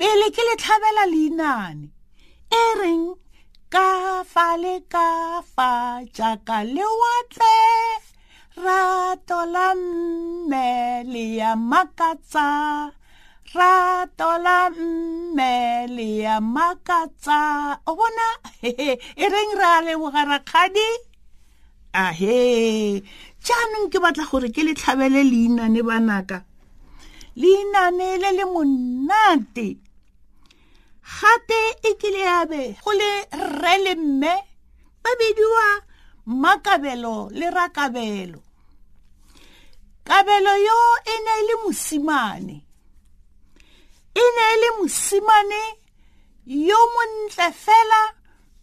pele ke le tlhabela leinane. E reng ka fa le ka fa jaaka lewatle rato la mme le ya makatsa. Rato la mme le ya makatsa. O bona e reng ra leboga rakgadi? Ahe jaanong ke batla gore ke le tlhabele leinane banaka. Leinane le le monate gate e kile yabe go le rre le mme ba bidiwa makabelo le rakabelo. Kabelo yo e ne e le mosimane. E ne e le mosimane yo montle fela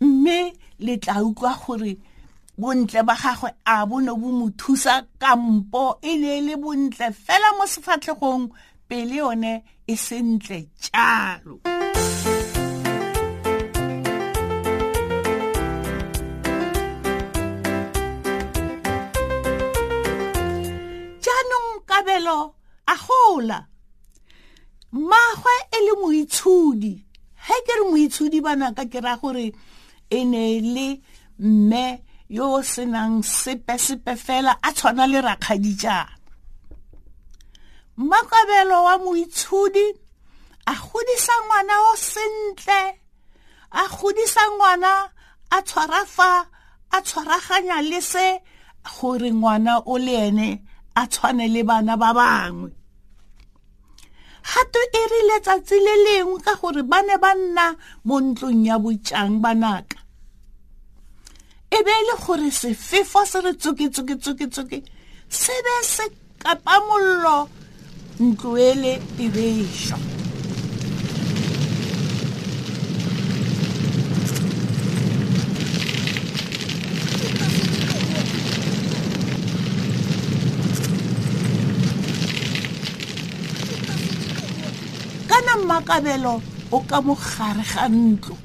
mme le tla utlwa gore bontle ba gagwe a bone bo mo thusa kampo e ne e le bontle fela mo sefatlhegong pele yone e sentle jalo. jaanong a gola. Mmagwe e le moitshodi ge ke re moitshodi banaka ke ra gore e ne le mme yo senang sepe-sepe fela a tshwana le rakgadijana. Makabelo wa moitshodi a godisa ngwana o sentle a godisa ngwana a tshwara fa a tshwaraganya le se gore ngwana o le ene a tshwane le bana ba bangwe. Gato e ri letsatsi le lengwe ka gore ba ne ba nna mo ntlong ya bojang banaka e be e le gore sefefo se re tsoke-tsoke-tsoke-tsoke se be se kapa mollo ntlo ele e bešwa kana mmakabelo o ka mogare ga ntlo.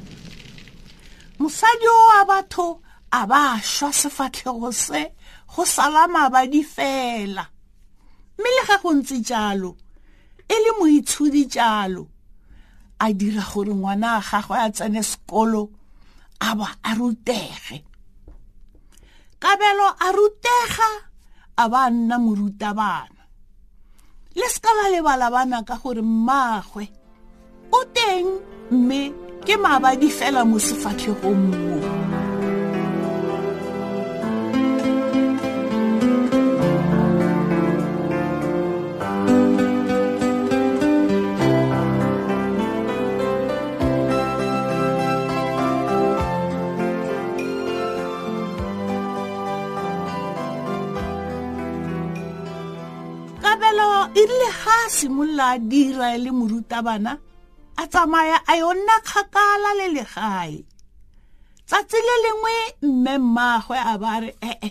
Mosadi o wa batho a ba šwa sefatlhego se go sala mabadi fela. Mme le ga go ntse jalo e le moitshodi jalo a dira gore ngwana a gagwe a tsene sekolo a ba a rutege kabelo a rutega a ba nna morutabana. Le se ka ba lebala bana ka gore mmagwe o teng mme ke mabadi fela mo sefatlhegong moo. E rile ga a simolola a dira le morutabana? a tsamaya a yo nna kgakala le legae. Tsatsi le lengwe mme mmagwe a ba re ee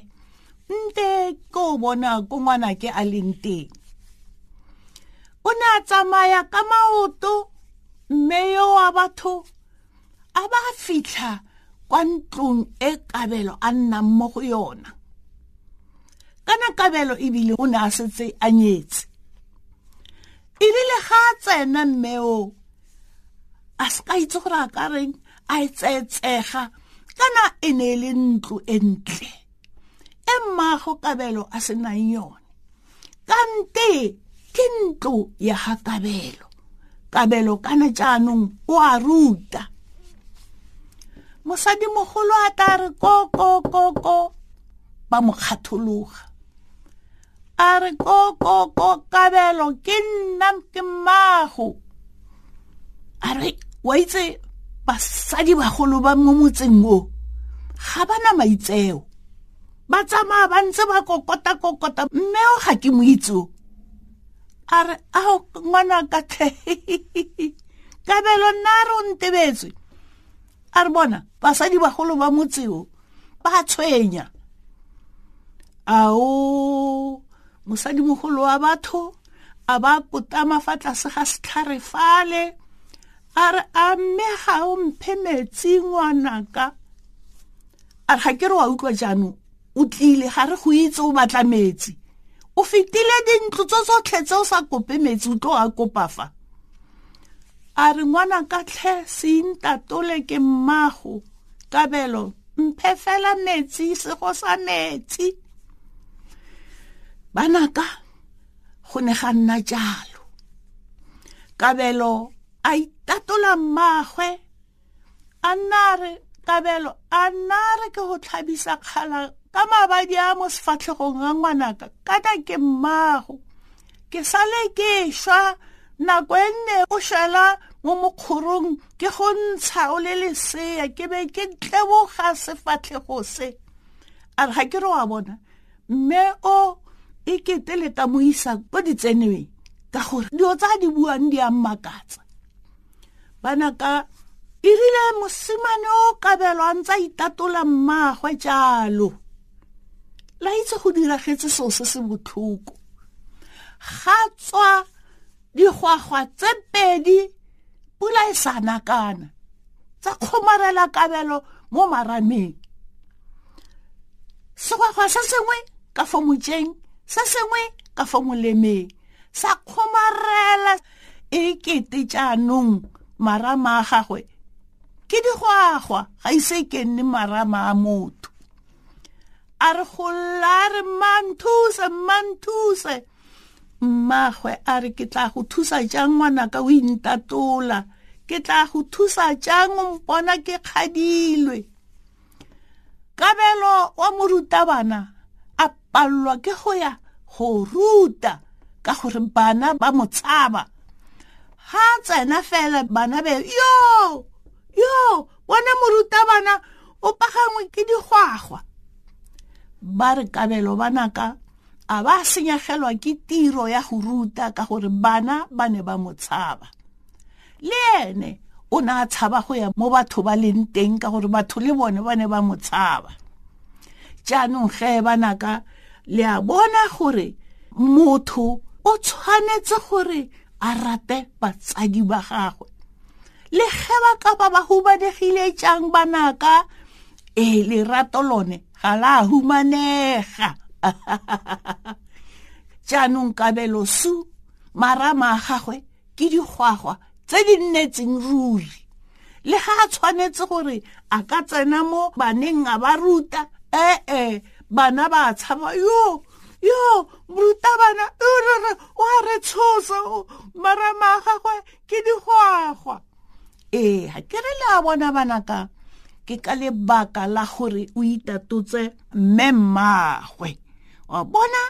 nte ke o bona ko ngwana ke a leng teng? O ne a tsamaya ka maoto mme yo wa batho a ba fitlha kwa ntlong e kabelo a nnang mo go yona. Kana kabelo ebile o ne a setse a nyetse. E rile ga a tsena mmeo a se ka itse gore a ka reng a e tseetsega kana e ne e le ntlo e ntle e kabelo a yone kante ke ya ga kabelo. Kabelo kana o a ruta mosadimogolo a tla re ba mo kgathologa a re kabelo ke nna ke wa itse basadi bagolo ba mo motseng o ga bana maitseo. Ba tsamaya ba ntse ba kokota-kokota mme o ga ke mo itse a re ao ngwana ka tlhe kabelo nna re o ntebetswe a re bona basadi bagolo ba motseo ba tshwenya. Ao mosadi mogolo wa batho a ba potama fa tlase ga setlhare fale a re a mme ga o mphe metsi ngwanaka. A re ga ke re wa utlwa jaanong o tlile ga re go itse o batla metsi. O fetile dintlo tso tsotlhe tse o sa kope metsi o tlo a kopa fa? A re ngwana ka tlhe seintatole ke mmago. Kabelo mphe fela metsi sego sa metsi. Banaka go ne ga nna jalo. Kabelo a itatola mmagwe. A nna re kabelo a nna re ke go tlhabisa kgala ka mabadi a mo sefatlhegong a ngwanaka kana ke mmago. Ke sale ke šwa nako e nne o šala mo mokgorong ke go ntsha o le lesea ke be ke tleboga sefatlhego se. A re ga ke re wa bona mme o e kete le ka mo isa ko ditseneweng ka gore dilo tsa di buang di a mmakatsa bana ka erile mosimane o kabelo a ntse a itatola mmagwe jalo. La itse go diragetse seo se se botlhoko. Ga tswa digwagwa tse pedi pula e sa nakana. Tsa kgomarela kabelo mo marameng. Segwagwa se sengwe ka fo mojeng se sengwe ka fo molemeng. Sa kgomarela e kete jaanong marama a gagwe ke digwagwa ga ise ke nne marama a motho. A re golla a re mmanthuse mmanthuse. Mmagwe a re ke tla go thusa jang ngwanaka o intatola? Ke tla go thusa jang o mpona ke kgadilwe? Kabelo wa morutabana a pallwa ke go ya go ruta ka gore bana ba mo tshaba ha tsena fela bana be yo yo bona morutabana o pagangwe ke digwagwa. Ba re kabelo banaka a ba senyegelwa ke tiro ya go ruta ka gore bana ba ne ba mo tshaba. Le ene o ne a tshaba go ya mo batho ba leng teng ka gore batho le bone ba ne ba mo tshaba. Jaanong ge banaka le a bona gore motho o tshwanetse gore a rate batsadi ba gagwe. Le ge ba ka ba ba humanegile jang banaka e lerato lone ga la humanega. Jaanong kabelo su marama a gagwe ke digwagwa tse di nnetseng ruri. Le ga a tshwanetse gore a ka tsena mo baneng a ba ruta ee bana ba tshaba yo yo morutabana o a re tshosa marama a gagwe ke digwagwa ee ga ke re le a bona banaka ke ka lebaka la gore o itatotse mme mmagwe wa bona?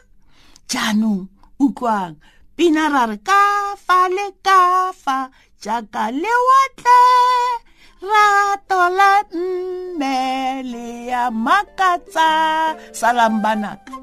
Jaanong utlwang pina ra re ka fa le ka fa jaaka lewatle rato la mme le ya makatsa. Salam banaka